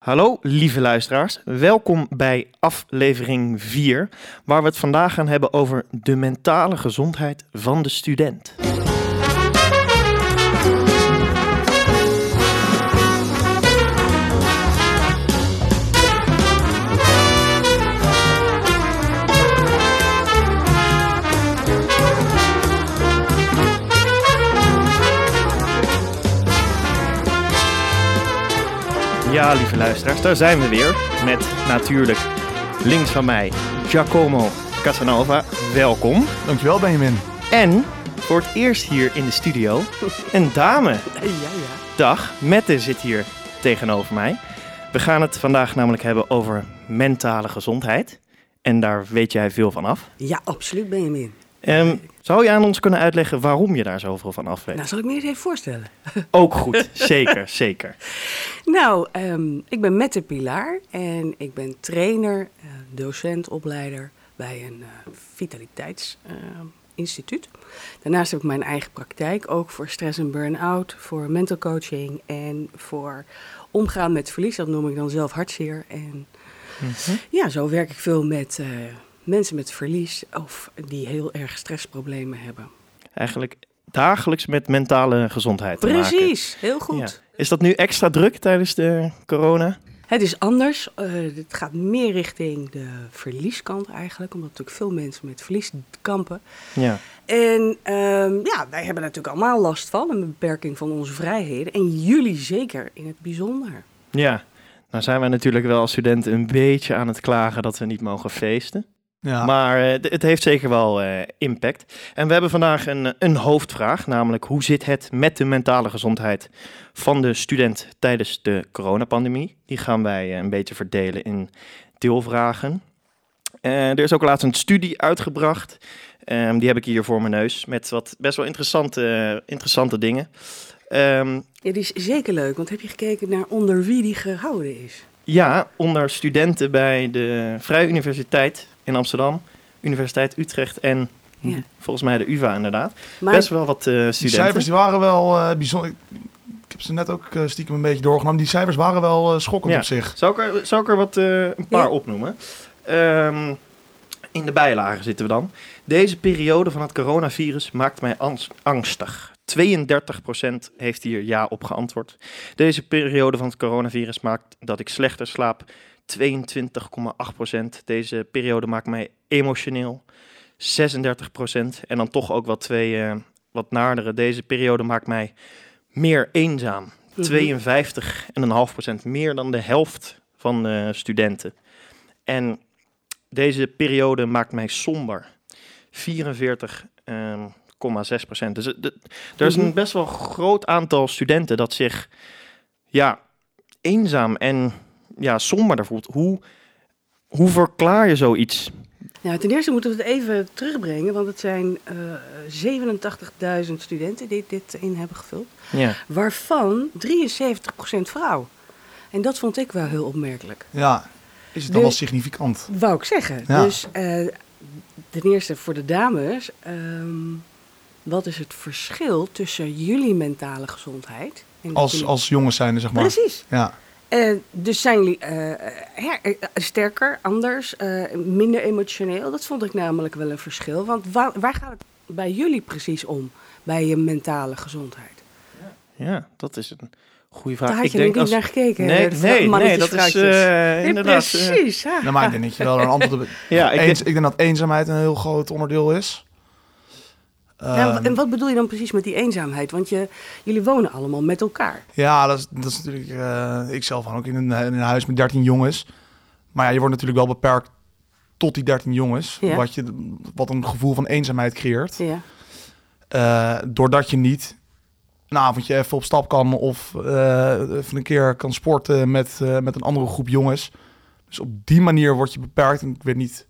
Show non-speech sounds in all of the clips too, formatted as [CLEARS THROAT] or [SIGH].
Hallo lieve luisteraars, welkom bij aflevering 4, waar we het vandaag gaan hebben over de mentale gezondheid van de student. Ja, lieve luisteraars, daar zijn we weer met natuurlijk links van mij Giacomo Casanova. Welkom. Dankjewel Benjamin. En voor het eerst hier in de studio een dame. [LAUGHS] Ja, ja. Dag, Mette zit hier tegenover mij. We gaan het vandaag namelijk hebben over mentale gezondheid. En daar weet jij veel van af. Ja, absoluut Benjamin. Ehm, zou je aan ons kunnen uitleggen waarom je daar zoveel van af weet? Nou, zal ik me eens even voorstellen. [LAUGHS] Ook goed, zeker, zeker. [LAUGHS] Nou, ehm, ik ben Mette Pilaar en ik ben trainer, eh, docent, opleider bij een eh, vitaliteitsinstituut. Daarnaast heb ik mijn eigen praktijk, ook voor stress en burn-out, voor mental coaching en voor omgaan met verlies. Dat noem ik dan zelf hartzeer. En Mhm. ja, zo werk ik veel met eh, mensen met verlies of die heel erg stressproblemen hebben. Eigenlijk dagelijks met mentale gezondheid te maken. Precies, heel goed. Ja. Is dat nu extra druk tijdens de corona? Het is anders. Eh, het gaat meer richting de verlieskant eigenlijk. Omdat natuurlijk veel mensen met verlies kampen. Ja. En ehm, ja, wij hebben natuurlijk allemaal last van. Een beperking van onze vrijheden. En jullie zeker in het bijzonder. Ja. Nou zijn wij natuurlijk wel als studenten een beetje aan het klagen dat we niet mogen feesten. Ja, Maar eh, het heeft zeker wel eh, impact. En we hebben vandaag een, een hoofdvraag, namelijk hoe zit het met de mentale gezondheid van de student tijdens de coronapandemie? Die gaan wij eh, een beetje verdelen in deelvragen. Eh, er is ook laatst een studie uitgebracht. Ehm, die heb ik hier voor mijn neus met wat best wel interessante, interessante dingen. Ehm, Ja, die is zeker leuk. Want heb je gekeken naar onder wie die gehouden is? Ja, onder studenten bij de Vrije Universiteit in Amsterdam, Universiteit Utrecht en Ja. volgens mij de UvA inderdaad. Maar Best wel wat eh, die studenten. cijfers die waren wel eh, bijzonder. Ik heb ze net ook eh, stiekem een beetje doorgenomen. Die cijfers waren wel eh, schokkend Ja. op zich. Zal ik er, ik er wat, eh, een paar Ja. opnoemen? Ehm, in de bijlagen zitten we dan. Deze periode van het coronavirus maakt mij angstig. 32% heeft hier ja op geantwoord. Deze periode van het coronavirus maakt dat ik slechter slaap. 22,8%. Deze periode maakt mij emotioneel. 36%. En dan toch ook wat twee eh, wat naardere. Deze periode maakt mij meer eenzaam. Mhm. 52,5% meer dan de helft van de studenten. En deze periode maakt mij somber. 44,6%. Dus het- het- er is een Mhm. best wel groot aantal studenten dat zich ja, eenzaam en ja, somberder voelt. Hoe, hoe verklaar je zoiets? Nou, ten eerste moeten we het even terugbrengen. Want het zijn eh 87.000 studenten die dit in hebben gevuld. Ja, Waarvan 73% vrouw. En dat vond ik wel heel opmerkelijk. Ja, is het dan wel significant? Wou ik zeggen. Ja. Dus eh, ten eerste voor de dames. ehm, wat is het verschil tussen jullie mentale gezondheid? En Als, jullie- als jongens zijn, zeg maar. Precies. Ja. Eh, dus zijn jullie eh, her- eh, sterker, anders, eh, minder emotioneel? Dat vond ik namelijk wel een verschil. Want waar, waar gaat het bij jullie precies om? Bij je mentale gezondheid? ja dat is een goede vraag. Daar had je denk niet naar gekeken. Nee, nee, nee, dat is inderdaad... eh, Precies. ja. Nou, maar ik denk dat je wel een antwoord hebt. ja, ik Eens, denk- ik denk dat eenzaamheid een heel groot onderdeel is. Ja, Ehm, en wat bedoel je dan precies met die eenzaamheid? Want je, jullie wonen allemaal met elkaar. Ja, dat is, dat is natuurlijk. eh, ik zelf woon ook in een, in een huis met 13 jongens. Maar ja, je wordt natuurlijk wel beperkt tot die 13 jongens. Ja. Wat, je, wat een gevoel van eenzaamheid creëert. Ja. Eh, doordat je niet een avondje even op stap kan of eh, even een keer kan sporten met, met een andere groep jongens. Dus op die manier word je beperkt. En ik weet niet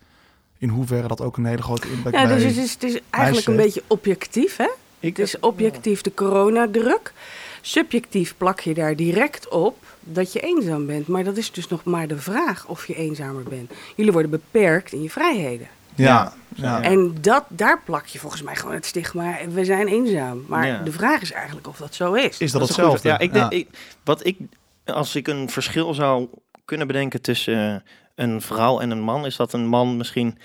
in hoeverre dat ook een hele grote impact Ja, dus het is, het is eigenlijk een beetje objectief, hè? ik, Het is objectief de coronadruk. Subjectief plak je daar direct op dat je eenzaam bent. Maar dat is dus nog maar de vraag of je eenzamer bent. Jullie worden beperkt in je vrijheden. Ja, ja. En dat, daar plak je volgens mij gewoon het stigma. We zijn eenzaam. Maar Ja. de vraag is eigenlijk of dat zo is. Is dat goede hetzelfde? Ja, ik denk, ik- wat ik als ik een verschil zou kunnen bedenken tussen eh, een vrouw en een man, is dat een man misschien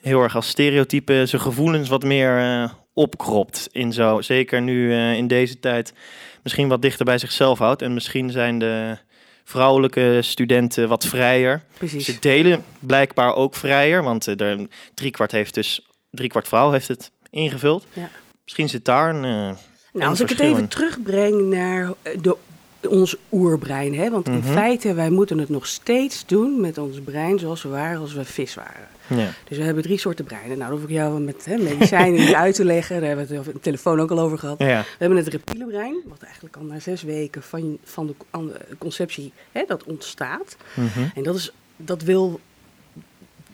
heel erg als stereotype zijn gevoelens wat meer eh, opkropt. In zo, zeker nu eh, in deze tijd misschien wat dichter bij zichzelf houdt. En misschien zijn de vrouwelijke studenten wat vrijer. Precies. Ze delen blijkbaar ook vrijer, want eh, er driekwart heeft dus driekwart vrouw heeft het ingevuld. Ja. Misschien zit daar een. Nou, als ik het even terugbreng naar de, ons oerbrein. Hè? Want in Mhm. feite, wij moeten het nog steeds doen met ons brein zoals we waren als we vis waren. ja. Dus we hebben drie soorten breinen. Nou, dat hoef ik jou met hè, medicijnen niet uit te leggen. Daar hebben we het op de telefoon ook al over gehad. Ja. We hebben het reptiele brein, wat eigenlijk al na zes weken van, van de, de conceptie hè, dat ontstaat. Mhm. En dat, is, dat wil,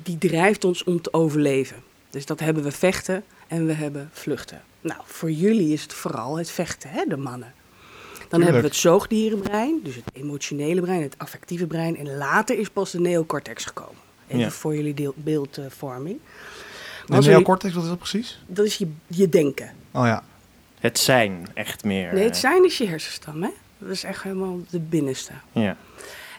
die drijft ons om te overleven. Dus dat hebben we vechten en we hebben vluchten. Nou, voor jullie is het vooral het vechten, hè, de mannen. Dan hebben we het zoogdierenbrein, dus het emotionele brein, het affectieve brein. En later is pas de neocortex gekomen. Even Ja. voor jullie deel- beeldvorming. En Als we- neocortex, wat is dat precies? Dat is je, je denken. Oh ja. Het zijn echt meer. Nee, het eh, zijn is je hersenstam, hè? Dat is echt helemaal de binnenste. Ja.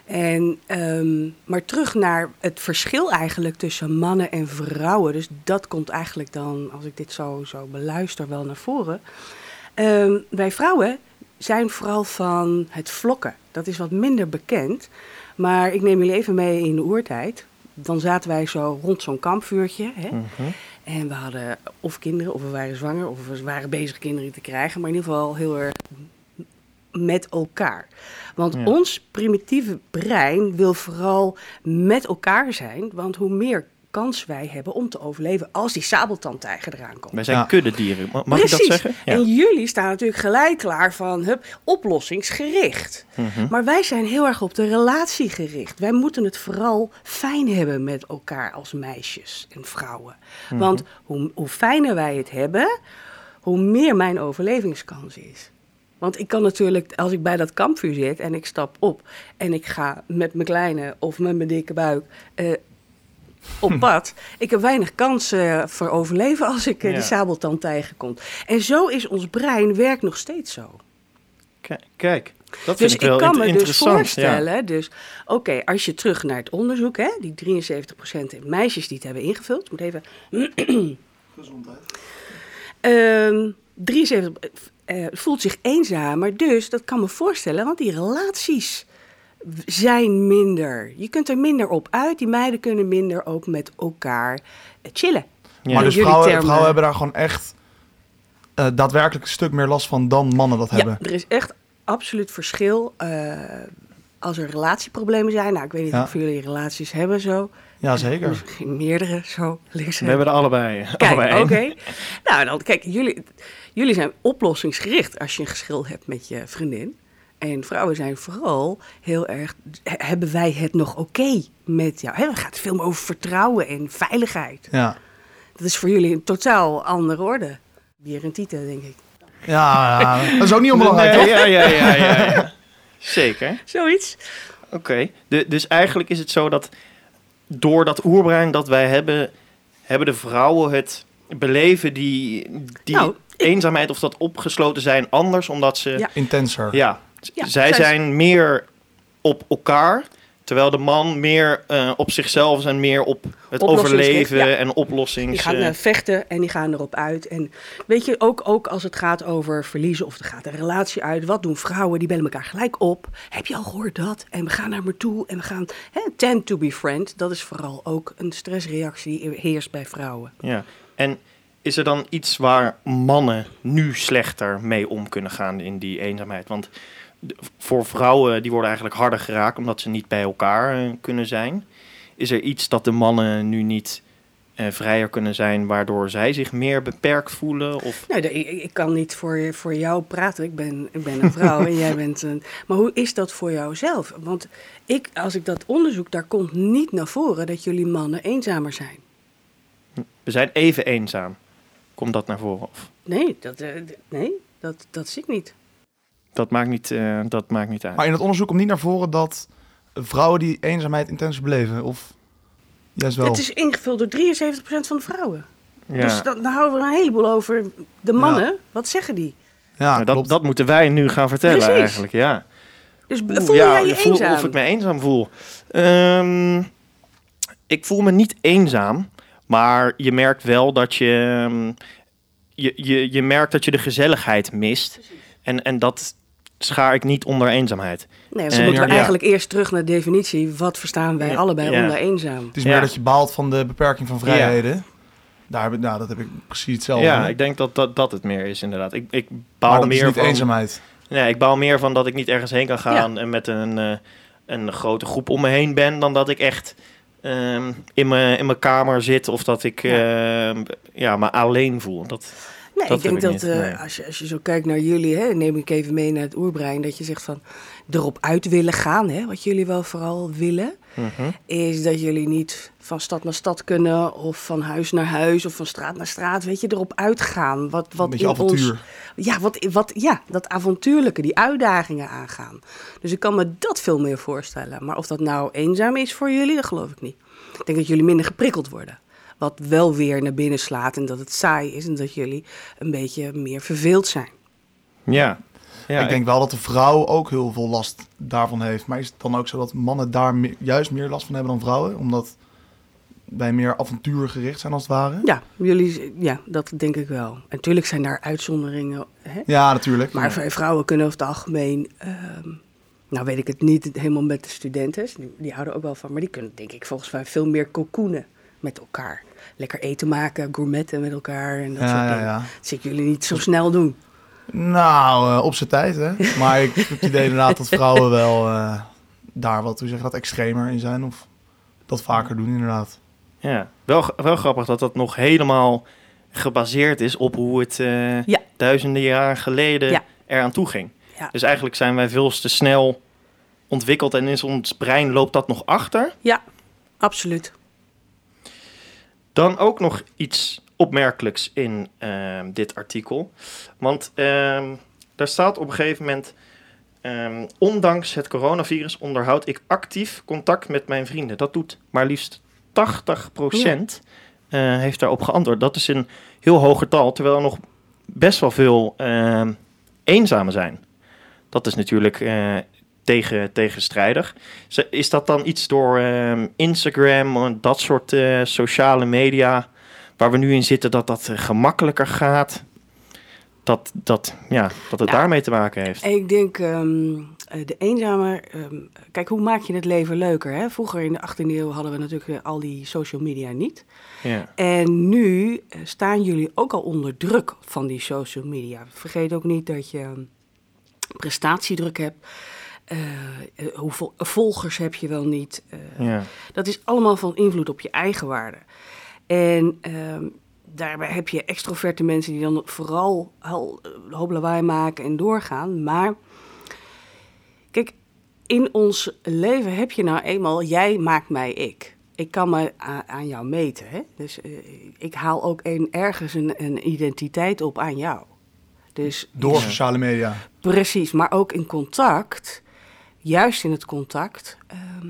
En, ehm, maar terug naar het verschil eigenlijk tussen mannen en vrouwen. Dus dat komt eigenlijk dan, als ik dit zo, zo beluister, wel naar voren. Ehm, wij vrouwen zijn vooral van het vlokken. Dat is wat minder bekend. Maar ik neem jullie even mee in de oertijd. Dan zaten wij zo rond zo'n kampvuurtje. Hè? Mhm. En we hadden of kinderen, of we waren zwanger, of we waren bezig kinderen te krijgen. Maar in ieder geval heel erg met elkaar. Want Ja. ons primitieve brein wil vooral met elkaar zijn. Want hoe meer kans wij hebben om te overleven als die sabeltandtijger eraan komt. Wij zijn Ja. kuddedieren. Ma- Mag Precies. ik dat zeggen? Ja. En jullie staan natuurlijk gelijk klaar van hup, oplossingsgericht. Mhm. Maar wij zijn heel erg op de relatie gericht. Wij moeten het vooral fijn hebben met elkaar als meisjes en vrouwen. Mhm. Want hoe, hoe fijner wij het hebben, hoe meer mijn overlevingskans is. Want ik kan natuurlijk, als ik bij dat kampvuur zit en ik stap op en ik ga met mijn kleine of met mijn dikke buik eh, op [LAUGHS] pad, ik heb weinig kans eh, voor overleven als ik eh, Ja. die sabeltand tegenkom. En zo is ons brein werkt nog steeds zo. K- Kijk, dat Dus vind ik ik wel kan me dus voorstellen, dus oké, als je terug naar het onderzoek, hè, die 73% meisjes die het hebben ingevuld, ik moet even. [CLEARS THROAT] Ehm 73 eh, voelt zich eenzamer, dus dat kan me voorstellen, want die relaties zijn minder. Je kunt er minder op uit. Die meiden kunnen minder ook met elkaar eh, chillen. Ja. Maar In dus vrouwen, hebben daar gewoon echt eh, daadwerkelijk een stuk meer last van dan mannen dat hebben. Ja, er is echt absoluut verschil. eh, als er relatieproblemen zijn, nou, ik weet niet Ja. of jullie relaties hebben zo. Ja, zeker. Misschien meerdere zo. links We hebben er allebei. allebei Kijk, oké. Nou, dan kijk, jullie, jullie zijn oplossingsgericht als je een geschil hebt met je vriendin. En vrouwen zijn vooral heel erg, he- hebben wij het nog oké met jou? Hè, Het gaat veel meer over vertrouwen en veiligheid. Ja. Dat is voor jullie een totaal andere orde. Bier en tieten, denk ik. Ja, ja, [LAUGHS] dat is ook niet onbelangrijk, Nee, ja, ja, ja, ja, ja. [LAUGHS] Zeker. Zoiets. Oké. De- Dus eigenlijk is het zo dat door dat oerbrein dat wij hebben, hebben de vrouwen het beleven die, die Nou, eenzaamheid of dat opgesloten zijn anders, omdat ze Ja. Intenser. Ja, Ja, zij zij- zijn meer op elkaar, terwijl de man meer eh, op zichzelf is en meer op het overleven ja. en oplossings... Die gaan eh, eh, vechten en die gaan erop uit. En weet je, ook, ook als het gaat over verliezen of er gaat een relatie uit. Wat doen vrouwen? Die bellen elkaar gelijk op. Heb je al gehoord dat? En we gaan naar me toe en we gaan hè, tend to be friend. Dat is vooral ook een stressreactie die heerst bij vrouwen. ja. En is er dan iets waar mannen nu slechter mee om kunnen gaan in die eenzaamheid? Want voor vrouwen, die worden eigenlijk harder geraakt omdat ze niet bij elkaar eh, kunnen zijn. Is er iets dat de mannen nu niet eh, vrijer kunnen zijn, waardoor zij zich meer beperkt voelen? Of... Nou, de- ik, ik kan niet voor, voor jou praten. Ik ben, ik ben een vrouw en jij bent een. [LAUGHS] Maar hoe is dat voor jou zelf? Want ik, als ik dat onderzoek, daar komt niet naar voren dat jullie mannen eenzamer zijn. We zijn even eenzaam. Komt dat naar voren? Of? Nee, dat, eh, nee, dat, dat zie ik niet. Dat maakt niet, eh, dat maakt niet uit. Maar in het onderzoek komt niet naar voren dat vrouwen die eenzaamheid intens beleven. Of juist wel. Het is ingevuld door 73% van de vrouwen. ja. Dus dan, dan houden we een heleboel over de mannen. Wat zeggen die? ja, dat, dat moeten wij nu gaan vertellen Precies. eigenlijk, ja. Dus Oeh, voel ja, jij je voel- eenzaam? Of ik me eenzaam voel. Ehm, ik voel me niet eenzaam, maar je merkt wel dat je, ehm, je, je, je merkt dat je de gezelligheid mist. En, en dat schaar ik niet onder eenzaamheid. Nee, dan moeten we ja. eigenlijk eerst terug naar de definitie. Wat verstaan wij Ja, allebei ja. onder eenzaam? Het is Ja. meer dat je baalt van de beperking van vrijheden. Daar heb ik, nou, dat heb ik precies hetzelfde. ja, ik denk dat, dat dat het meer is inderdaad. Ik, ik maar baal is meer niet van... eenzaamheid. Nee, ik baal meer van dat ik niet ergens heen kan gaan en met een, eh, een grote groep om me heen ben, dan dat ik echt ehm, in mijn in mijn kamer zit of dat ik ehm, ja, me alleen voel. Dat, Nee, Dat ik denk ik dat eh, nee. als, je, als je zo kijkt naar jullie, hè, neem ik even mee naar het oerbrein, dat je zegt van erop uit willen gaan, hè, wat jullie wel vooral willen, Mhm. is dat jullie niet van stad naar stad kunnen of van huis naar huis of van straat naar straat, weet je, erop uitgaan. Wat, wat in avontuur. Ons, ja, wat, wat, ja, dat avontuurlijke, die uitdagingen aangaan. Dus ik kan me dat veel meer voorstellen. Maar of dat nou eenzaam is voor jullie, dat geloof ik niet. Ik denk dat jullie minder geprikkeld worden. Wat wel weer naar binnen slaat en dat het saai is en dat jullie een beetje meer verveeld zijn. Ja. ja ik denk wel dat de vrouw ook heel veel last daarvan heeft. Maar is het dan ook zo dat mannen daar me- juist meer last van hebben dan vrouwen? Omdat wij meer avontuurgericht zijn als het ware? Ja, jullie, ja, dat denk ik wel. En natuurlijk zijn daar uitzonderingen. Hè? Ja, natuurlijk. Maar v- vrouwen kunnen over het algemeen. ehm, nou, weet ik het niet helemaal met de studenten. Die, die houden ook wel van. Maar die kunnen, denk ik, volgens mij veel meer cocoonen met elkaar. Lekker eten maken, gourmetten met elkaar en dat Ja, soort dingen. ja. Dat zie ik jullie niet zo snel doen. Nou, eh, op zijn tijd, hè. [LAUGHS] Maar ik heb het idee inderdaad dat vrouwen wel eh, daar wat, hoe zeg je dat, extremer in zijn. Of dat vaker doen, inderdaad. ja. Wel, wel grappig dat dat nog helemaal gebaseerd is op hoe het eh, Ja. duizenden jaren geleden Ja. eraan toe ging. Ja. Dus eigenlijk zijn wij veel te snel ontwikkeld en in ons brein loopt dat nog achter. Ja, absoluut. Dan ook nog iets opmerkelijks in ehm, dit artikel. Want ehm, daar staat op een gegeven moment... ehm, ondanks het coronavirus onderhoud ik actief contact met mijn vrienden. Dat doet maar liefst 80% eh, heeft daarop geantwoord. Dat is een heel hoog getal, terwijl er nog best wel veel ehm eenzamen zijn. Dat is natuurlijk eh, tegen, tegenstrijdig. Is dat dan iets door ehm, Instagram, en dat soort eh, sociale media waar we nu in zitten, dat dat eh, gemakkelijker gaat? Dat, dat, ja, dat het daarmee te maken heeft. Ik denk ehm, eh, de eenzame. ehm, kijk, hoe maak je het leven leuker? Hè? Vroeger in de 18e eeuw hadden we natuurlijk al die social media niet. Ja. En nu staan jullie ook al onder druk van die social media. Vergeet ook niet dat je prestatiedruk hebt. Eh, eh, hoeveel volgers heb je wel niet? Eh, Ja. Dat is allemaal van invloed op je eigen waarde. En ehm, daarbij heb je extroverte mensen die dan vooral al eh, hoop lawaai maken en doorgaan. Maar kijk, in ons leven heb je nou eenmaal, jij maakt mij ik. Ik kan me aan jou meten. Hè? Dus ik haal ook een, ergens een, een identiteit op aan jou. Dus Door sociale media. Precies, maar ook in contact, juist in het contact. ehm,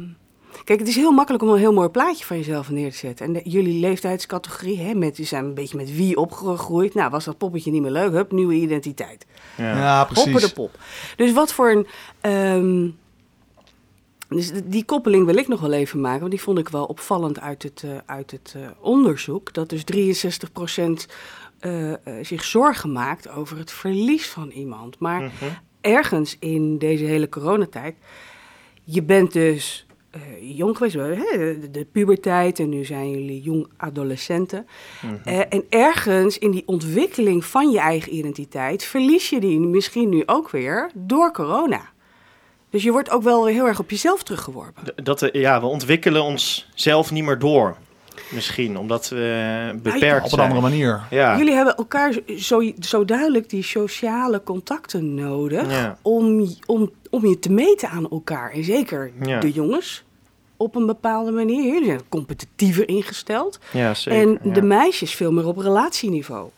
kijk, het is heel makkelijk om een heel mooi plaatje van jezelf neer te zetten. En de- jullie leeftijdscategorie, hè, met, die zijn een beetje met wie opgegroeid. Nou, was dat poppetje niet meer leuk? Hup, nieuwe identiteit. Ja. Ja, Hoppen precies. de pop. Dus wat voor een... ehm, dus die koppeling wil ik nog wel even maken, want die vond ik wel opvallend uit het, eh, uit het eh, onderzoek. Dat dus 63% eh, eh, zich zorgen maakt over het verlies van iemand. Maar Mhm. Ergens in deze hele coronatijd, je bent dus eh, jong geweest, hè, de, de puberteit en nu zijn jullie jong adolescenten. Mhm. Eh, en ergens in die ontwikkeling van je eigen identiteit verlies je die misschien nu ook weer door corona. Dus je wordt ook wel weer heel erg op jezelf teruggeworpen. Dat we, ja, we ontwikkelen ons zelf niet meer door. Misschien, omdat we beperkt Op een andere manier. Ja. Jullie hebben elkaar zo, zo duidelijk die sociale contacten nodig Ja. om, om, om je te meten aan elkaar. En zeker Ja. de jongens op een bepaalde manier. Jullie zijn competitiever ingesteld. ja, zeker. en ja. de meisjes veel meer op relatieniveau.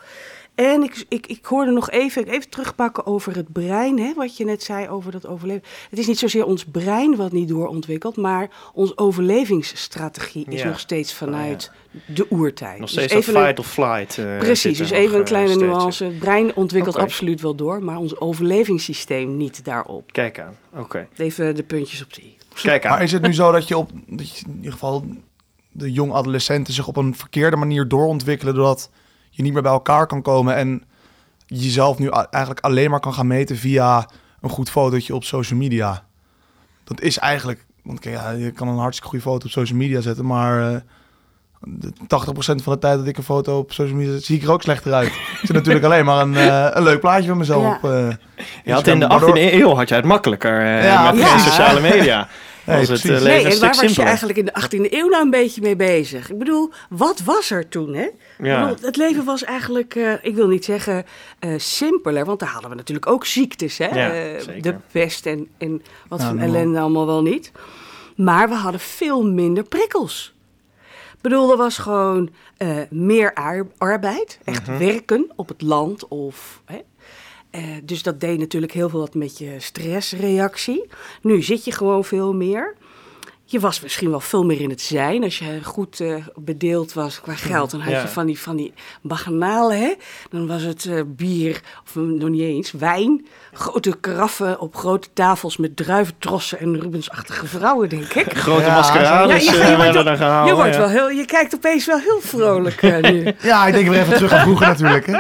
En ik, ik, ik hoorde nog even, even terugpakken over het brein, hè, wat je net zei over dat overleven. Het is niet zozeer ons brein wat niet doorontwikkelt, maar onze overlevingsstrategie is Ja. nog steeds vanuit de oertijd. Nog Dus steeds even een- fight of flight. eh, Precies, dus even een eh, kleine steeds nuance. Het brein ontwikkelt absoluut wel door, maar ons overlevingssysteem niet daarop. Kijk aan, oké. Even de puntjes op die. Kijk aan. Maar is het nu zo dat je op dat je in ieder geval de jong adolescenten zich op een verkeerde manier doorontwikkelen doordat je niet meer bij elkaar kan komen en jezelf nu eigenlijk alleen maar kan gaan meten via een goed fotootje op social media? Dat is eigenlijk, want ja, je kan een hartstikke goede foto op social media zetten, maar eh, de 80% van de tijd dat ik een foto op social media zet, zie ik er ook slechter uit. [LAUGHS] Ik zit natuurlijk alleen maar een, eh, een leuk plaatje van mezelf Ja. op. eh, Je had in de Waardoor- 18e eeuw had je het makkelijker eh, Ja, met ja. [LAUGHS] sociale media. [LAUGHS] Nee, was het eh, Nee, en waar was je eigenlijk in de 18e eeuw nou een beetje mee bezig? Ik bedoel, wat was er toen, hè? Ik Ja. bedoel, het leven was eigenlijk, eh, ik wil niet zeggen eh, simpeler, want daar hadden we natuurlijk ook ziektes, hè? Ja, Eh, de pest en, en wat maar ellende allemaal wel niet. Maar we hadden veel minder prikkels. Ik bedoel, er was gewoon eh, meer ar- arbeid, echt Mhm. werken op het land of... Hè? Eh, dus dat deed natuurlijk heel veel wat met je stressreactie. Nu zit je gewoon veel meer. Je was misschien wel veel meer in het zijn. Als je goed eh, bedeeld was qua geld, dan had Ja. je van die, van die baganalen, hè? Dan was het eh, bier, of eh, nog niet eens, wijn. Grote karaffen op grote tafels met druiventrossen en Rubensachtige vrouwen, denk ik. [LAUGHS] Grote Ja, maskerades ja, je- je wordt werden wel- gehaald. je, wordt ja. wel heel, je kijkt opeens wel heel vrolijk eh, nu. [LAUGHS] Ja, ik denk weer even terug aan vroeger natuurlijk. Hè?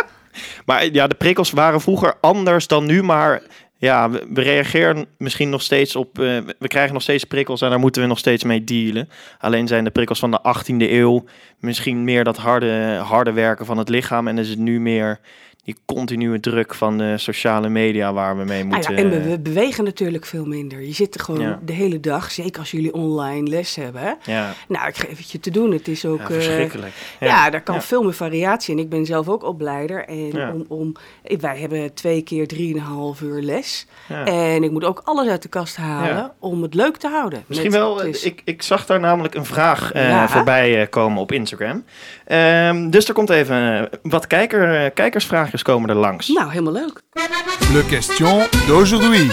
Maar ja, de prikkels waren vroeger anders dan nu, maar ja, we, we reageren misschien nog steeds op, eh, we krijgen nog steeds prikkels en daar moeten we nog steeds mee dealen. Alleen zijn de prikkels van de 18e eeuw misschien meer dat harde, harde werken van het lichaam en is het nu meer die continue druk van de sociale media waar we mee Nou moeten. ja, en we, we bewegen natuurlijk veel minder. Je zit er gewoon Ja. de hele dag, zeker als jullie online les hebben. Ja, Nou, ik geef het je te doen. Het is ook. ja, eh, verschrikkelijk. ja, daar kan veel meer variatie in. Ik ben zelf ook opleider. En Ja. om, om, wij hebben twee keer drieënhalf uur les. Ja. En ik moet ook alles uit de kast halen om het leuk te houden. Misschien wel, eh, ik, ik zag daar namelijk een vraag eh, voorbij eh, komen op Instagram. Ehm, dus er komt even eh, wat kijker, eh, kijkersvraagjes komen er langs. Nou, helemaal leuk. Le question d'aujourd'hui.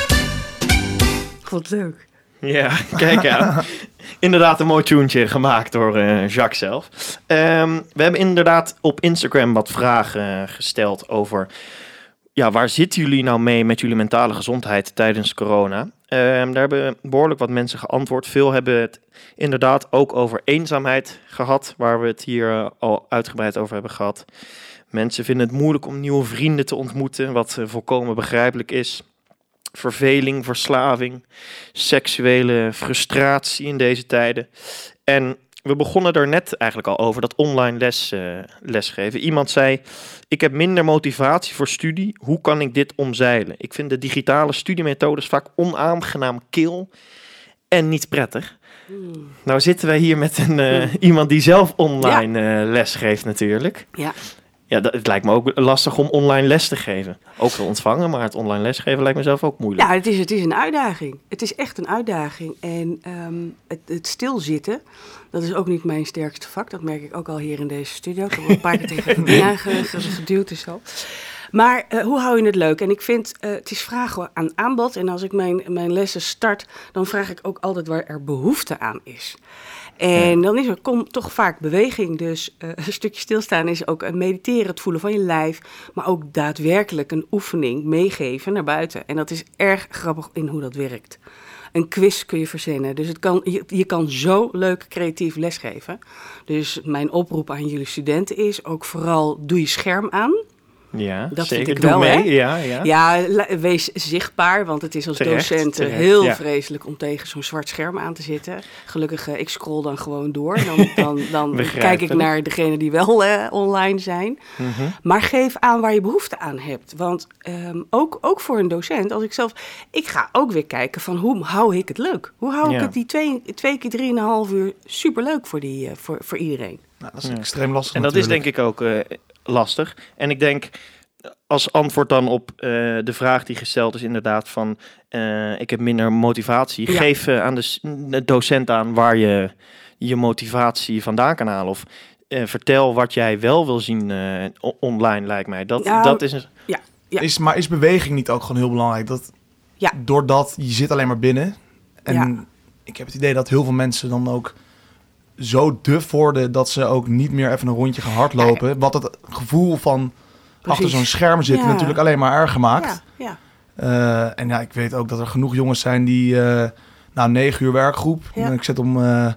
Ik vond het leuk. Ja, [LAUGHS] kijk aan. inderdaad een mooi tuentje gemaakt door eh, Jacques zelf. Ehm, we hebben inderdaad op Instagram wat vragen gesteld over... Ja, waar zitten jullie nou mee met jullie mentale gezondheid tijdens corona? Ehm, daar hebben behoorlijk wat mensen geantwoord. Veel hebben het inderdaad ook over eenzaamheid gehad, waar we het hier eh, al uitgebreid over hebben gehad. Mensen vinden het moeilijk om nieuwe vrienden te ontmoeten, wat eh, volkomen begrijpelijk is. Verveling, verslaving, seksuele frustratie in deze tijden. En we begonnen er net eigenlijk al over, dat online les, eh, lesgeven. Iemand zei, ik heb minder motivatie voor studie. Hoe kan ik dit omzeilen? Ik vind de digitale studiemethodes vaak onaangenaam kil en niet prettig. Hmm. Nou zitten wij hier met een, eh, iemand die zelf online eh, les geeft natuurlijk. Ja. Ja, dat, het lijkt me ook lastig om online les te geven. Ook te ontvangen, maar het online lesgeven lijkt me zelf ook moeilijk. Ja, het is, het is een uitdaging. Het is echt een uitdaging. En ehm, het, het stilzitten, dat is ook niet mijn sterkste vak. Dat merk ik ook al hier in deze studio. Ik heb een paar keer [LAUGHS] tegen aange- geduwd en zo. Maar eh, hoe hou je het leuk? En ik vind, eh, het is vragen aan aanbod. En als ik mijn, mijn lessen start, dan vraag ik ook altijd waar er behoefte aan is. En dan is er kom, toch vaak beweging. Dus eh, een stukje stilstaan is ook een mediteren, het voelen van je lijf. Maar ook daadwerkelijk een oefening meegeven naar buiten. En dat is erg grappig in hoe dat werkt. Een quiz kun je verzinnen. Dus het kan, je, je kan zo leuk creatief lesgeven. Dus mijn oproep aan jullie studenten is ook vooral doe je scherm aan. Ja, Dat zeker. vind ik Doe wel, mee. hè? Ja, ja. Ja, wees zichtbaar, want het is als Terecht, docent eh, terecht, heel ja. vreselijk om tegen zo'n zwart scherm aan te zitten. Gelukkig, eh, ik scroll dan gewoon door. Dan, [LAUGHS] dan, dan kijk ik naar degene die wel eh, online zijn. Mhm. Maar geef aan waar je behoefte aan hebt. Want ehm, ook, ook voor een docent, als ik zelf... Ik ga ook weer kijken van hoe hou ik het leuk? Hoe hou ik het die twee, twee keer drieënhalf uur superleuk voor, die, eh, voor, voor iedereen? Nou, dat is Ja. extreem lastig En dat is denk ik ook eh, lastig. En ik denk, als antwoord dan op eh, de vraag die gesteld is inderdaad van... eh, ik heb minder motivatie. Ja. Geef eh, aan de, docent aan waar je je motivatie vandaan kan halen. Of eh, vertel wat jij wel wil zien eh, online, lijkt mij. Dat, Nou, dat is een... Ja. Is, maar is beweging niet ook gewoon heel belangrijk? Dat, Ja. Doordat je zit alleen maar binnen. En Ja. ik heb het idee dat heel veel mensen dan ook zo duf worden... dat ze ook niet meer even een rondje gaan hardlopen. Wat het gevoel van achter zo'n scherm zitten Ja. natuurlijk alleen maar erger maakt. Ja, ja. Eh, en ja, ik weet ook dat er genoeg jongens zijn die... eh nou, 9 uur werkgroep. Ik zet om eh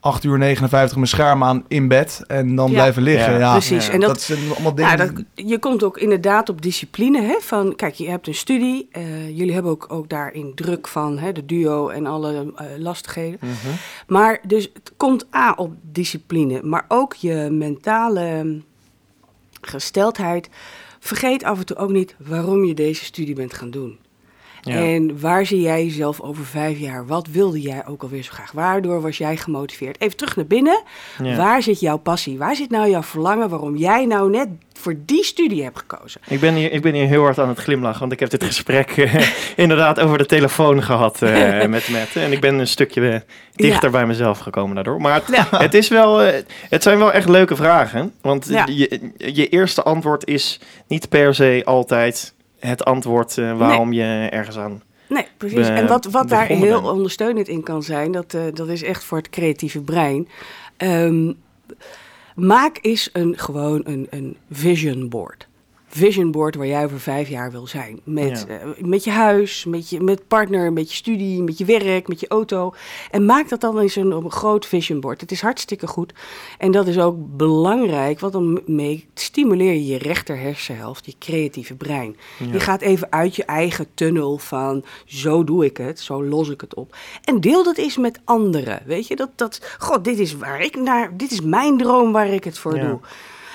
8 uur 59 mijn scherm aan in bed. En dan Ja. blijven liggen. Ja. Ja, Precies. ja. En dat, dat, zijn allemaal dingen... Ja, dat, je komt ook inderdaad op discipline. Hè, van, kijk, je hebt een studie. eh, jullie hebben ook, ook daarin druk van hè, de duo en alle eh, lastigheden. Mhm. Maar dus het komt A op discipline, maar ook je mentale mm, gesteldheid. Vergeet af en toe ook niet waarom je deze studie bent gaan doen. Ja. En waar zie jij jezelf over vijf jaar? Wat wilde jij ook alweer zo graag? Waardoor was jij gemotiveerd? Even terug naar binnen. Ja. Waar zit jouw passie? Waar zit nou jouw verlangen waarom jij nou net voor die studie hebt gekozen? Ik ben, hier, ik ben hier heel hard aan het glimlachen, want ik heb dit gesprek eh, [LAUGHS] inderdaad over de telefoon gehad eh, [LAUGHS] met Matt. En ik ben een stukje eh, dichter Ja. bij mezelf gekomen daardoor. Maar [LAUGHS] het, is wel, het zijn wel echt leuke vragen. Want je, je eerste antwoord is niet per se altijd het antwoord eh, waarom je ergens aan... Nee, precies. be- en wat, wat daar heel ondersteunend in kan zijn, dat, eh, dat is echt voor het creatieve brein. Ehm, maak eens een, gewoon een, een vision board. Vision board waar jij over vijf jaar wil zijn. Met, Ja. eh, met je huis, met je met partner, met je studie, met je werk, met je auto. En maak dat dan eens een, een groot vision board. Het is hartstikke goed. En dat is ook belangrijk, want dan mee stimuleer je je rechter hersenhelft, je creatieve brein. Je gaat even uit je eigen tunnel van zo doe ik het, zo los ik het op. En deel dat eens met anderen. Weet je, dat, dat god, dit is waar ik naar, dit is mijn droom waar ik het voor Ja. doe.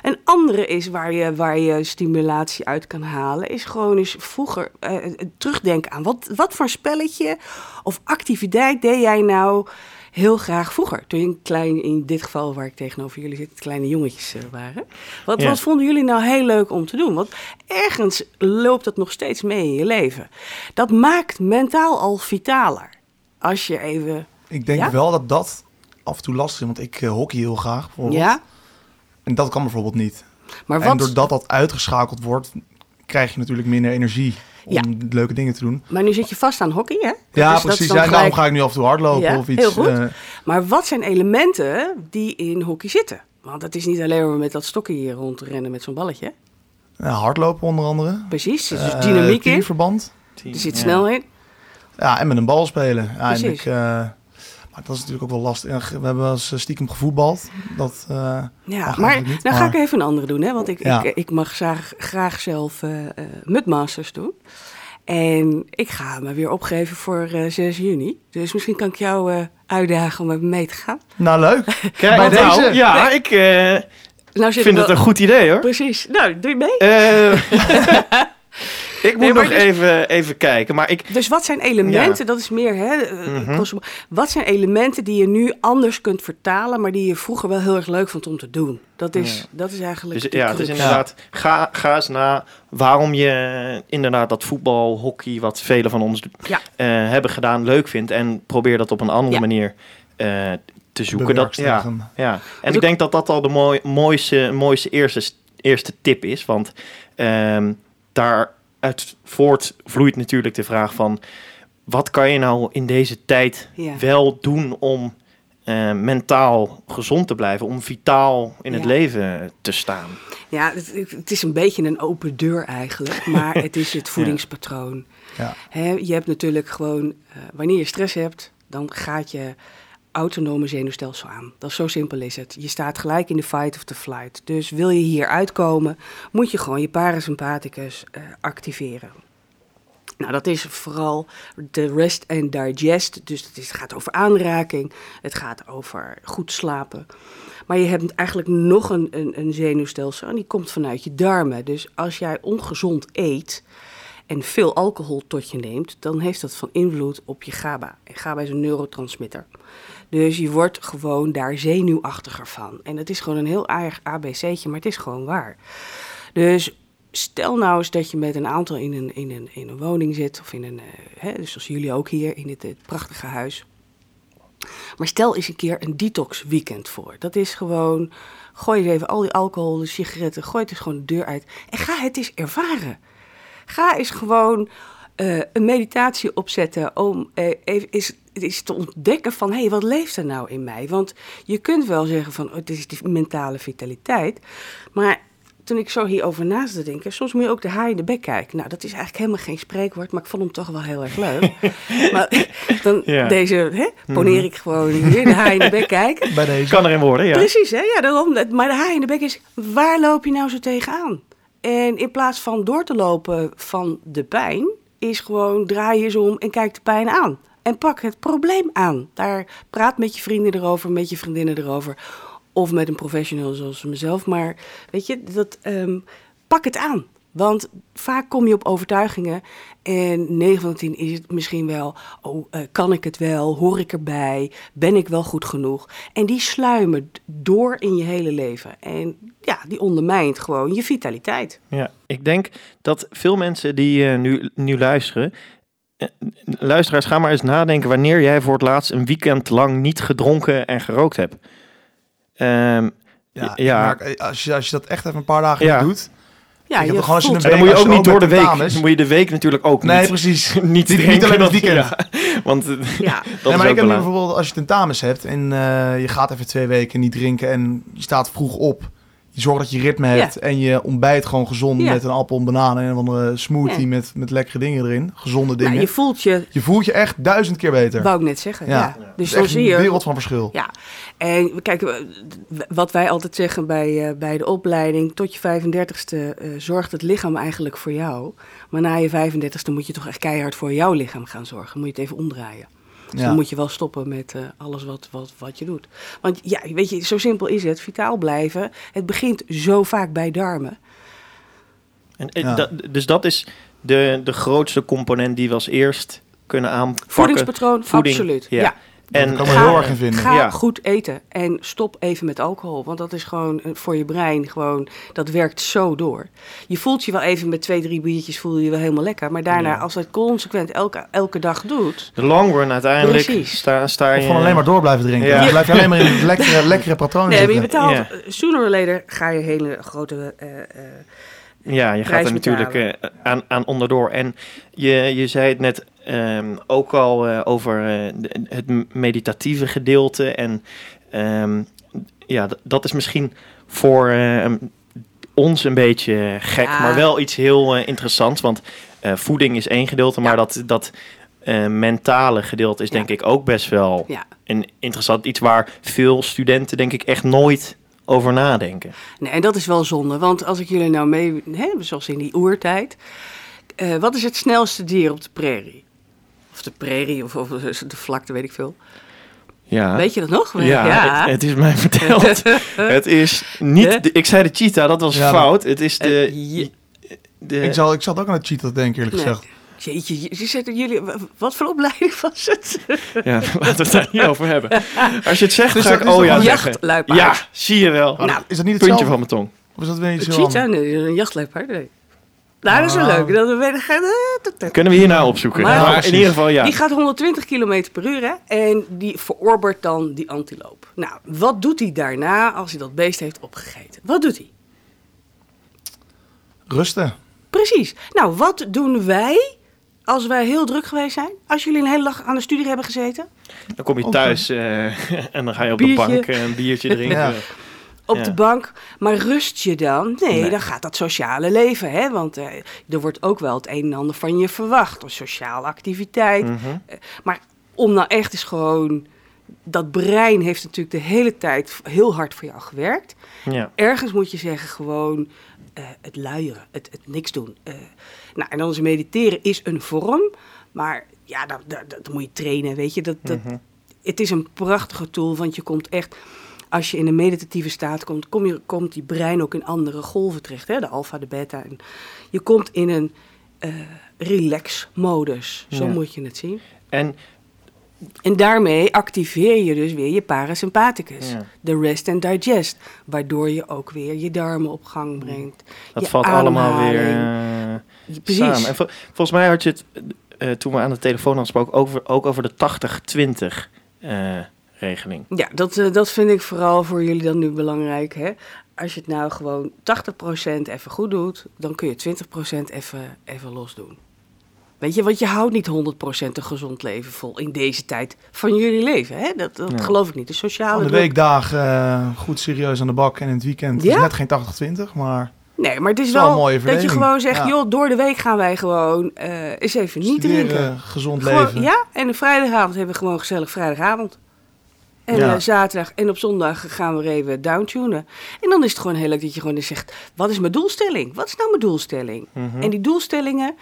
Een andere is waar je, waar je stimulatie uit kan halen, is gewoon eens vroeger eh, eh, terugdenken aan wat, wat voor spelletje of activiteit deed jij nou heel graag vroeger? Toen je een klein, in dit geval waar ik tegenover jullie zit, kleine jongetjes eh, waren. Wat, Ja. wat vonden jullie nou heel leuk om te doen? Want ergens loopt dat nog steeds mee in je leven. Dat maakt mentaal al vitaler. Als je even. Ik denk Ja? wel dat dat af en toe lastig is, want ik eh, hockey heel graag bijvoorbeeld. Ja, En dat kan bijvoorbeeld niet. maar En wat. doordat dat uitgeschakeld wordt, krijg je natuurlijk minder energie om Ja. leuke dingen te doen. Maar nu zit je vast aan hockey, hè? Dat Ja, is- dat is precies. dan Ja, gelijk- daarom ga ik nu af en toe hardlopen Ja, of iets. heel goed. eh, Maar wat zijn elementen die in hockey zitten? Want het is niet alleen maar met dat stokje hier rondrennen met zo'n balletje. ja, hardlopen onder andere. Precies, er dus Eh, dynamiek in. teamverband. Er zit Ja. snelheid. Ja, en met een bal spelen. Ja, en Precies. ik, eh, maar dat is natuurlijk ook wel lastig. We hebben wel eens eh, stiekem gevoetbald. Dat, eh, Ja, maar niet, nou ga ik even een andere doen, hè? Want ik, Ja. ik, ik mag graag, graag zelf Mudmasters doen. En ik ga me weer opgeven voor eh 6 juni. Dus misschien kan ik jou eh, uitdagen om met me mee te gaan. Nou, leuk. [LAUGHS] Kijk, Bij nou, deze? Ja, ik eh, Nou vind het wel- een goed idee hoor. Precies. Nou, doe je mee? [LAUGHS] Eh, ik moet Nee, nog dus- even, even kijken, maar ik... Dus wat zijn elementen, dat is meer, hè, eh, Mhm. kost- wat zijn elementen die je nu anders kunt vertalen, maar die je vroeger wel heel erg leuk vond om te doen? Dat is, Ja. dat is eigenlijk Dus de ja, het is inderdaad, ga, ga eens na waarom je inderdaad dat voetbal, hockey, wat velen van ons Ja. eh, hebben gedaan, leuk vindt. En probeer dat op een andere Ja. manier eh, te zoeken. Dat, ja, ja. En ik denk dat dat al de mooi, mooiste, mooiste eerste, eerste tip is. Want ehm daaruit voortvloeit natuurlijk de vraag van... wat kan je nou in deze tijd Ja. wel doen om eh, mentaal gezond te blijven... om vitaal in het leven te staan? Ja, het, het is een beetje een open deur eigenlijk, maar het is het [LAUGHS] voedingspatroon. Ja. Hè, je hebt natuurlijk gewoon, eh, wanneer je stress hebt, dan gaat je autonome zenuwstelsel aan. Dat is zo simpel is het. Je staat gelijk in de fight of the flight. Dus wil je hier uitkomen, moet je gewoon je parasympathicus eh, activeren. Nou, dat is vooral de rest and digest. Dus het, gaat over aanraking, het gaat over goed slapen. Maar je hebt eigenlijk nog een, een, een zenuwstelsel en die komt vanuit je darmen. Dus als jij ongezond eet en veel alcohol tot je neemt, dan heeft dat van invloed op je GABA. En GABA is een neurotransmitter. Dus je wordt gewoon daar zenuwachtiger van. En het is gewoon een heel aardig ABC'tje, maar het is gewoon waar. Dus stel nou eens dat je met een aantal in een, in een, in een woning zit, of in een, eh, hè, dus zoals jullie ook hier in dit, dit prachtige huis. Maar stel eens een keer een detox weekend voor. Dat is gewoon, gooi eens even al die alcohol, de sigaretten, gooi het eens gewoon de deur uit. En ga het eens ervaren. Ga eens gewoon eh, een meditatie opzetten om eh, even is, is te ontdekken van... hé, hey, wat leeft er nou in mij? Want je kunt wel zeggen van, oh, het is die mentale vitaliteit. Maar toen ik zo hierover na te denken, soms moet je ook de haai in de bek kijken. Nou, dat is eigenlijk helemaal geen spreekwoord, maar ik vond hem toch wel heel erg leuk. [LAUGHS] maar dan Ja. deze, hè, poneer ik gewoon hier, de haai in de bek kijken. Bij deze. Kan erin worden, ja. Precies, hè? Ja, daarom. Maar de haai in de bek is, waar loop je nou zo tegenaan? En in plaats van door te lopen van de pijn, is gewoon draai eens om en kijk de pijn aan. En pak het probleem aan. Daar praat met je vrienden erover, met je vriendinnen erover. Of met een professional zoals mezelf. Maar weet je, dat, ehm, pak het aan. Want vaak kom je op overtuigingen en 9 van de 10 is het misschien wel, oh, eh, kan ik het wel, hoor ik erbij, ben ik wel goed genoeg? En die sluimen door in je hele leven. En ja, die ondermijnt gewoon je vitaliteit. Ja, ik denk dat veel mensen die eh, nu, nu luisteren. eh, luisteraars, ga maar eens nadenken wanneer jij voor het laatst een weekend lang niet gedronken en gerookt hebt. Ehm, Ja, Ja. Maar als, je, als je dat echt even een paar dagen Ja. doet. Ja, je gewoon als je voelt- een en dan moet je ook je niet door de week. Dan moet je de week natuurlijk ook Nee, niet, precies. [LAUGHS] niet, Niet- niet drinken, alleen het dat- weekend. ja, want eh, ja, [LAUGHS] dat nee, is maar ook ik heb bijvoorbeeld als je tentamens hebt en eh, je gaat even twee weken niet drinken en je staat vroeg op. Je zorgt dat je ritme hebt en je ontbijt gewoon gezond Ja. met een appel, een banaan en een smoothie Ja. met, met lekkere dingen erin. Gezonde dingen. nou, je voelt je, je... voelt je echt duizend keer beter. wou ik net zeggen. Ja. Dus echt zie een je wereld van verschil. Ja, en kijk, wat wij altijd zeggen bij, eh, bij de opleiding, tot je 35ste eh, zorgt het lichaam eigenlijk voor jou. Maar na je 35ste moet je toch echt keihard voor jouw lichaam gaan zorgen. Moet je het even omdraaien. Dus Ja. dan moet je wel stoppen met eh, alles wat, wat, wat je doet. Want ja, weet je, zo simpel is het. Vitaal blijven. Het begint zo vaak bij darmen. En, eh, Ja. dus dat is de, de grootste component die we als eerst kunnen aanpakken. Voedingspatroon, Voeding, absoluut. ja. Ja. En kan ik me Ga- heel erg in vinden. Ga Ja. goed eten en stop even met alcohol. Want dat is gewoon eh, voor je brein gewoon, dat werkt zo door. Je voelt je wel even met twee, drie biertjes voel je je wel helemaal lekker. Maar daarna, Ja. als je het consequent elke, elke dag doet. de long run uiteindelijk Precies. sta, sta je... Of van alleen maar door blijven drinken. Ja. Dan blijf je alleen maar in het [LAUGHS] lekkere, lekkere patroon Nee, je betaalt, Ja. sooner or later ga je hele grote... eh, eh, Ja, je gaat er natuurlijk aan, aan onderdoor. En je, je zei het net ehm, ook al eh, over eh, het meditatieve gedeelte. En ehm, ja, dat is misschien voor ehm, ons een beetje gek, Ja. maar wel iets heel eh, interessants. Want eh, voeding is één gedeelte, maar Ja. dat, dat eh, mentale gedeelte is Ja. denk ik ook best wel ja. een interessant iets waar veel studenten denk ik echt nooit over nadenken. Nee, en dat is wel zonde. Want als ik jullie nou mee... Hè, zoals in die oertijd. eh, wat is het snelste dier op de prairie? Of de prairie, of, of de vlakte, weet ik veel. Ja. Weet je dat nog? Ja, Het, het is mij verteld. [LAUGHS] het is niet. De, ik zei de cheetah, dat was Ja, fout. Het is de. Eh, je- de Ik, zal, ik zat ook aan het cheaten denken, eerlijk Nee. gezegd. Jeetje, je- jullie, wat voor opleiding was het? [LAUGHS] ja, laten we het daar niet over hebben. Als je het zegt, Dus ga ik is oh ja een zeggen. Jachtluipaard. Ja, zie je wel. Nou, Is dat niet Puntje hetzelfde? van mijn tong. Of is dat weer iets cheetah? Nee, een jachtluipaard, nee. Nou, dat is wel Ah. leuk. Dat we, Kunnen we hierna opzoeken. Maar- Maar, in ieder geval ja. Die gaat 120 km per uur hè, en die verorbert dan die antiloop. Nou, wat doet hij daarna als hij dat beest heeft opgegeten? Wat doet hij? Rusten. Precies. Nou, wat doen wij als wij heel druk geweest zijn? Als jullie een hele dag aan de studie hebben gezeten? Dan kom je thuis eh, [LAUGHS] en dan ga je op Biertje. de bank eh, een biertje [LAUGHS] drinken. Ja. Op Ja. de bank. Maar rust je dan? Nee, Nee. dan gaat dat sociale leven. Hè? Want eh, er wordt ook wel het een en ander van je verwacht. Een sociale activiteit. Mhm. Maar om nou echt eens gewoon... Dat brein heeft natuurlijk de hele tijd heel hard voor jou gewerkt. Ja. Ergens moet je zeggen gewoon eh, het luieren, het, het niks doen. Eh, nou, en dan is mediteren is een vorm. Maar ja, dat, dat, dat moet je trainen, weet je. Dat, dat, Mhm. het is een prachtige tool, want je komt echt, als je in een meditatieve staat komt, kom je, komt die brein ook in andere golven terecht, hè? de alfa, de beta. En je komt in een eh, relax-modus, zo Ja. moet je het zien. En En daarmee activeer je dus weer je parasympathicus, Ja. de rest and digest, waardoor je ook weer je darmen op gang brengt. dat je valt allemaal weer eh, Precies. samen. En vol- volgens mij had je het, eh, toen we aan de telefoon hadden gesproken, over, ook over de 80-20 eh, regeling. Ja, dat, eh, dat vind ik vooral voor jullie dan nu belangrijk. Hè? Als je het nou gewoon 80% even goed doet, dan kun je 20% even, even los doen. Weet je, want je houdt niet 100% een gezond leven vol in deze tijd van jullie leven. Hè? Dat, dat Ja. geloof ik niet. De sociale Van de weekdagen eh, goed serieus aan de bak en in het weekend Ja? is net geen 80-20, maar Nee, maar het is is wel mooie dat je gewoon zegt, Ja. joh, door de week gaan wij gewoon eh, eens even niet studeren, drinken. gezond Gewoon- leven. ja, en een vrijdagavond hebben we gewoon gezellig vrijdagavond. En Ja. eh, zaterdag en op zondag gaan we even downtunen. En dan is het gewoon heel leuk dat je gewoon eens zegt, wat is mijn doelstelling? Wat is nou mijn doelstelling? Mhm. En die doelstellingen,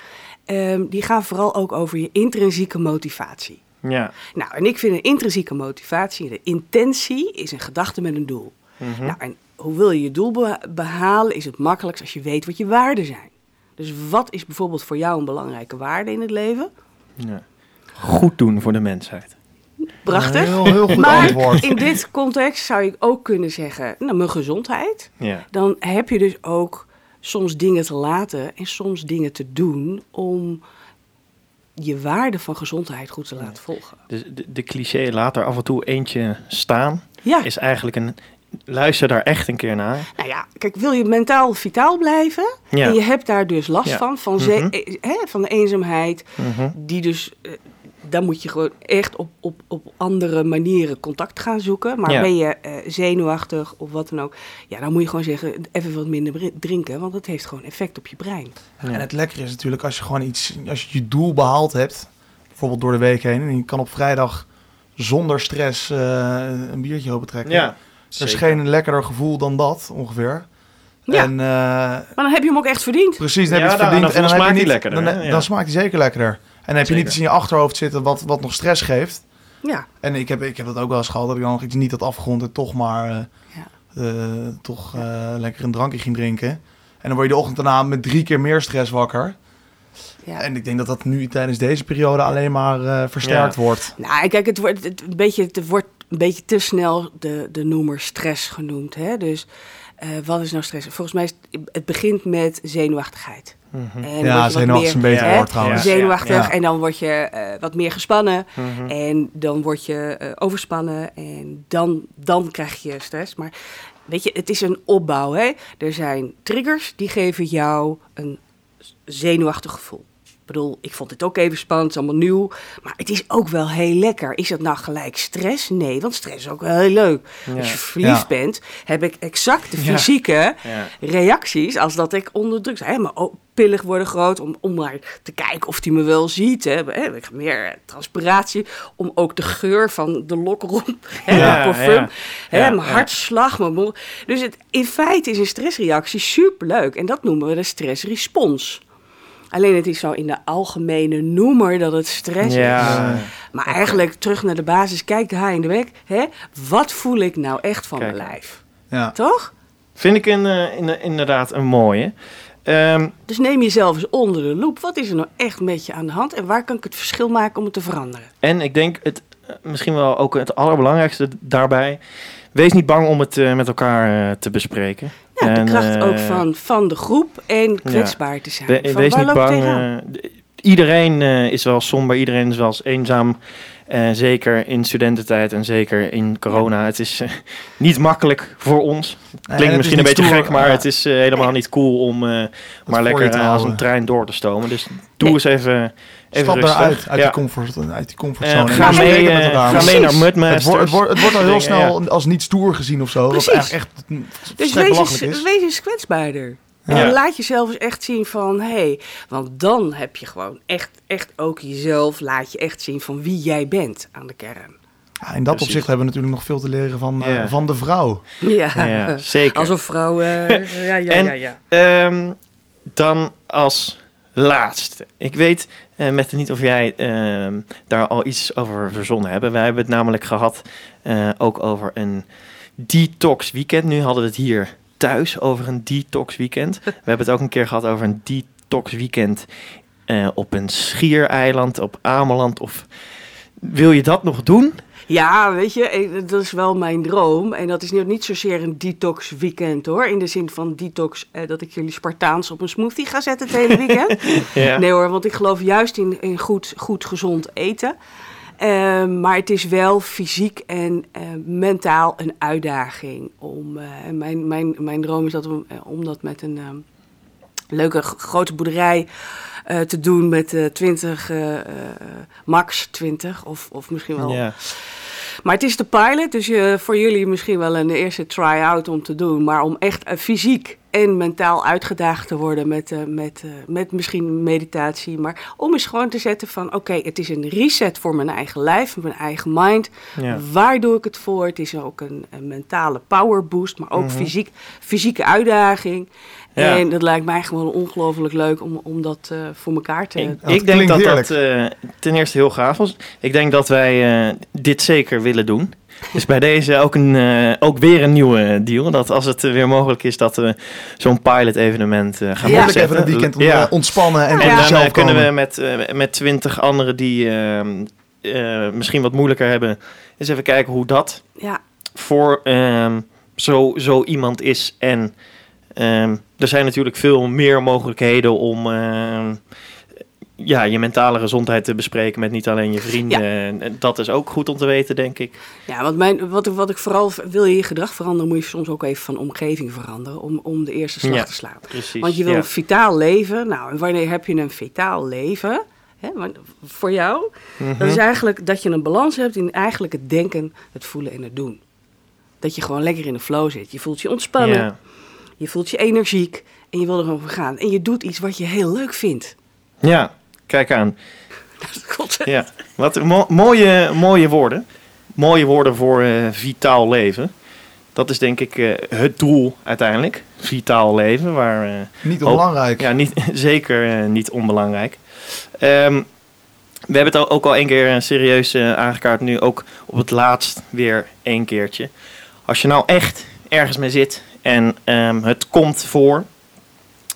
ehm, die gaan vooral ook over je intrinsieke motivatie. Ja. Nou, en ik vind een intrinsieke motivatie, de intentie, is een gedachte met een doel. Mhm. Nou, en hoe wil je je doel be- behalen, is het makkelijkst als je weet wat je waarden zijn. Dus wat is bijvoorbeeld voor jou een belangrijke waarde in het leven? ja. Goed doen voor de mensheid. Prachtig. Heel, heel goed maar antwoord. in dit context zou ik ook kunnen zeggen, nou, mijn gezondheid. Ja. Dan heb je dus ook soms dingen te laten en soms dingen te doen om je waarde van gezondheid goed te laten volgen. De, de, de cliché laat er af en toe eentje staan. Ja, Is eigenlijk een... Luister daar echt een keer naar. nou ja, kijk, wil je mentaal vitaal blijven Ja. en je hebt daar dus last Ja. van, van, Mhm. eh, van de eenzaamheid, Mhm. die dus, eh, dan moet je gewoon echt op, op, op andere manieren contact gaan zoeken. Maar Ja. ben je eh, zenuwachtig of wat dan ook, ja, dan moet je gewoon zeggen, even wat minder drinken, want dat heeft gewoon effect op je brein. Ja. En het lekkere is natuurlijk als je gewoon iets, als je je doel behaald hebt, bijvoorbeeld door de week heen, en je kan op vrijdag zonder stress eh, een biertje opentrekken. Ja. Er is geen lekkerder gevoel dan dat, ongeveer. Ja. En eh, Maar dan heb je hem ook echt verdiend. precies, dan Ja, heb je het dan- verdiend. dan en dan smaakt hij niet, lekkerder, Dan, dan smaakt hij zeker lekkerder. En dan heb je niet iets in je achterhoofd zitten wat, wat nog stress geeft. Ja, En ik heb, ik heb dat ook wel eens gehad, dat ik dan nog iets niet had afgerond en toch maar eh, Ja. eh, toch eh, lekker een drankje ging drinken. En dan word je de ochtend daarna met drie keer meer stress wakker. ja. En ik denk dat dat nu tijdens deze periode alleen maar eh, versterkt wordt. Nou, kijk, het wordt, het, een beetje, het wordt een beetje te snel de, de noemer stress genoemd. Hè? Dus eh, wat is nou stress? Volgens mij is het, het begint met zenuwachtigheid. Mhm. En Ja, zenuwachtig is een beter hè, woord trouwens. Zenuwachtig Ja. en dan word je eh, wat meer gespannen. Mhm. En dan word je eh, overspannen en dan, dan krijg je stress. Maar weet je, het is een opbouw. Hè? Er zijn triggers die geven jou een zenuwachtig gevoel. Ik bedoel, ik vond dit ook even spannend, het is allemaal nieuw. Maar het is ook wel heel lekker. Is dat nou gelijk stress? Nee, want stress is ook wel heel leuk. Ja. Als je verliefd Ja. bent, heb ik exact de fysieke Ja. reacties als dat ik onder druk sta. O- pillen worden groot om, om maar te kijken of hij me wel ziet. Hè. Hè, Ik heb meer eh, transpiratie om ook de geur van de lokromp, [LAUGHS] hè, parfum, hè, mijn hartslag, mijn mond. Dus het, in feite is een stressreactie superleuk en dat noemen we de stressrespons. Alleen het is zo in de algemene noemer dat het stress is. Ja. Maar eigenlijk terug naar de basis, kijk de haai in de bek. Hè? Wat voel ik nou echt van Kijk. mijn lijf? Ja. Toch? Vind ik een, eh, in- inderdaad een mooie. Ehm, Dus neem jezelf eens onder de loep. Wat is er nou echt met je aan de hand? En waar kan ik het verschil maken om het te veranderen? en ik denk het eh, misschien wel ook het allerbelangrijkste daarbij. Wees niet bang om het eh, met elkaar eh, te bespreken. Ja, En, de kracht eh, ook van, van de groep en kwetsbaar te zijn. We- Van wees niet bang. eh, iedereen eh, is wel somber, iedereen is wel eens eenzaam. eh, zeker in studententijd en zeker in corona. Het is eh, niet makkelijk voor ons. Klinkt misschien een beetje gek, maar het is eh, helemaal niet cool om eh, maar lekker eh, als een trein door te stomen. Dus doe Nee. eens even, even Stap eruit uit, Ja. die comfort, uit die Eh, comfortzone. ga, En mee, eh, elkaar. ga mee naar. Mudmasters. Het wordt, het, wordt, het wordt al heel Dingen, snel als niet stoer gezien of zo. Precies. eigenlijk echt Dus wees eens, is. wees eens kwetsbaarder. Ja. En laat jezelf eens echt zien van, hé, hey, want dan heb je gewoon echt, echt ook jezelf, laat je echt zien van wie jij bent aan de kern. Ja, in dat Precies. opzicht hebben we natuurlijk nog veel te leren van, eh, van de vrouw. Ja, Ja, zeker. alsof vrouwen, [LAUGHS] ja, ja, En- ja, ja. Ehm, dan als laatste. Ik weet, eh met niet of jij ehm, daar al iets over verzonnen hebt. Wij hebben het namelijk gehad eh, ook over een detox weekend. Nu hadden we het hier thuis over een detox weekend. [LAUGHS] We hebben het ook een keer gehad over een detox weekend eh, op een schiereiland, op Ameland. Of wil je dat nog doen? Ja, weet je, dat is wel mijn droom. En dat is nu niet zozeer een detox weekend hoor. In de zin van detox, eh, dat ik jullie Spartaans op een smoothie ga zetten het hele weekend. [LAUGHS] Ja. Nee hoor, want ik geloof juist in, in goed, goed gezond eten. Eh, maar het is wel fysiek en eh, mentaal een uitdaging. Om, en mijn, mijn, mijn droom is dat we, eh, om dat met een ehm, leuke grote boerderij te doen met eh 20, eh, eh, max 20 of, of misschien wel Ja. Maar het is de pilot, dus je, voor jullie misschien wel een eerste try-out om te doen. Maar om echt eh, fysiek en mentaal uitgedaagd te worden met, eh, met, eh, met misschien meditatie. Maar om eens gewoon te zetten van oké, het is een reset voor mijn eigen lijf, mijn eigen mind. Ja. Waar doe ik het voor? Het is ook een, een mentale power boost, maar ook fysiek, fysieke uitdaging. Ja. En dat lijkt mij gewoon ongelooflijk leuk om, om dat eh, voor elkaar te... Ik, dat ik denk dat dat eh, ten eerste heel gaaf was. Ik denk dat wij eh, dit zeker willen doen. Dus bij deze ook, een, eh, ook weer een nieuwe deal. Dat als het weer mogelijk is dat we zo'n pilot evenement eh, gaan Ja. Heerlijk opzetten. even een weekend om, Ja. ontspannen en Ja. En dan kunnen we met, eh, met twintig anderen die ehm, eh, misschien wat moeilijker hebben... eens even kijken hoe dat ja, voor ehm, zo, zo iemand is. En ehm, er zijn natuurlijk veel meer mogelijkheden om ehm, ja, je mentale gezondheid te bespreken met niet alleen je vrienden. En- en dat is ook goed om te weten, denk ik. Ja, want mijn, wat, ik, wat ik vooral wil je je gedrag veranderen, moet je soms ook even van omgeving veranderen om, om de eerste slag Ja, te slaan. Precies. Want je wil ja. een vitaal leven. Nou, en wanneer heb je een vitaal leven? Hè, voor jou, Mhm. dat is eigenlijk dat je een balans hebt in eigenlijk het denken, het voelen en het doen. Dat je gewoon lekker in de flow zit. Je voelt je ontspannen, Ja. Je voelt je energiek en je wil er gewoon gaan. En je doet iets wat je heel leuk vindt. ja, kijk aan. [LAUGHS] Dat klopt. Ja. Wat mo- mooie, mooie woorden. Mooie woorden voor eh, vitaal leven. Dat is denk ik eh, het doel uiteindelijk. Vitaal leven, waar... eh, Niet onbelangrijk. Ja, niet, [LAUGHS] zeker niet onbelangrijk. Ehm, we hebben het ook al één keer serieus eh, aangekaart. Nu ook op het laatst weer één keertje. Als je nou echt ergens mee zit en ehm, het komt voor.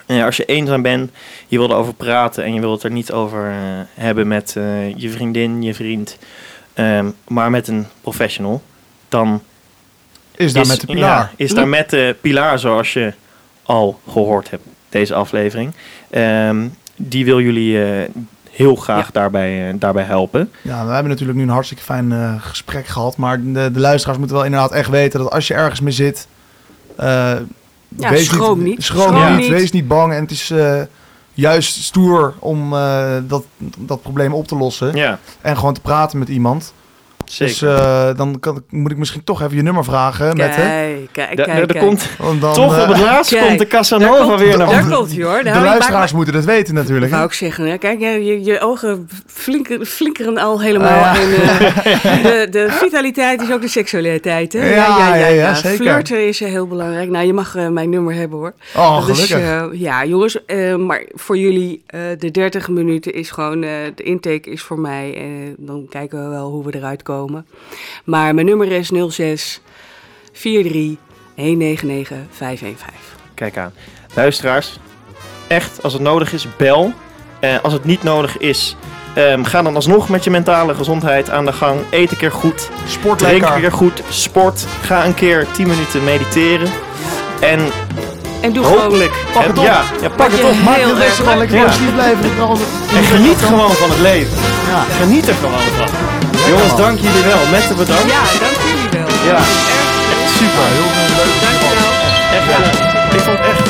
als je eenzaam bent, je wil erover praten en je wil het er niet over eh, hebben met eh, je vriendin, je vriend, ehm, maar met een professional, dan Is daar is, met de pilaar. ja, is daar met de pilaar, zoals je al gehoord hebt, deze aflevering. Ehm, die wil jullie eh, heel graag Ja. daarbij, daarbij helpen. Ja, we hebben natuurlijk nu een hartstikke fijn gesprek gehad. Maar de, de luisteraars moeten wel inderdaad echt weten dat als je ergens mee zit. Eh, Ja, schroom niet. Schroom, Schroom niet, niet. Wees niet bang. En het is eh, juist stoer om eh, dat, dat probleem op te lossen. Ja, En gewoon te praten met iemand. Zeker. Dus eh, dan kan, moet ik misschien toch even je nummer vragen. Met, hè? Kijk, kijk, er komt, dan, toch eh, op het laatst Kijk, komt de Casanova komt- weer naar Daar voren. komt hij hoor. de Nou, je luisteraars moeten het weten natuurlijk. hè? wou ik zeggen, hè. kijk, je, je, je ogen flinker, flinkeren al helemaal. Ah, ja. En, eh, [LAUGHS] de, de vitaliteit is ook de seksualiteit. Hè? Ja, ja, ja, zeker. Flirten is eh, heel belangrijk. Nou, je mag eh, mijn nummer hebben hoor. Oh, gelukkig. eh, ja, jongens, eh, maar voor jullie, eh, de 30 minuten is gewoon, eh, de intake is voor mij. eh, dan kijken we wel hoe we eruit komen. Maar mijn nummer is 06 43 199 515. Kijk aan. Luisteraars, echt, als het nodig is, bel. Eh, als het niet nodig is, ehm, ga dan alsnog met je mentale gezondheid aan de gang. Eet een keer goed. Sport Drink een keer goed. Sport. Ga een keer 10 minuten mediteren. En En doe gewoon hopelijk... Pak het op. Ja, ja, pak het op. Maak gewoon lekker positief blijven. En geniet gewoon van het leven. Ja. Geniet er gewoon van. Jongens, dank jullie wel. Met de bedankt. Ja, dank jullie wel. Ja. Echt super. Heel leuk. Dank je wel. Echt, ik vond het echt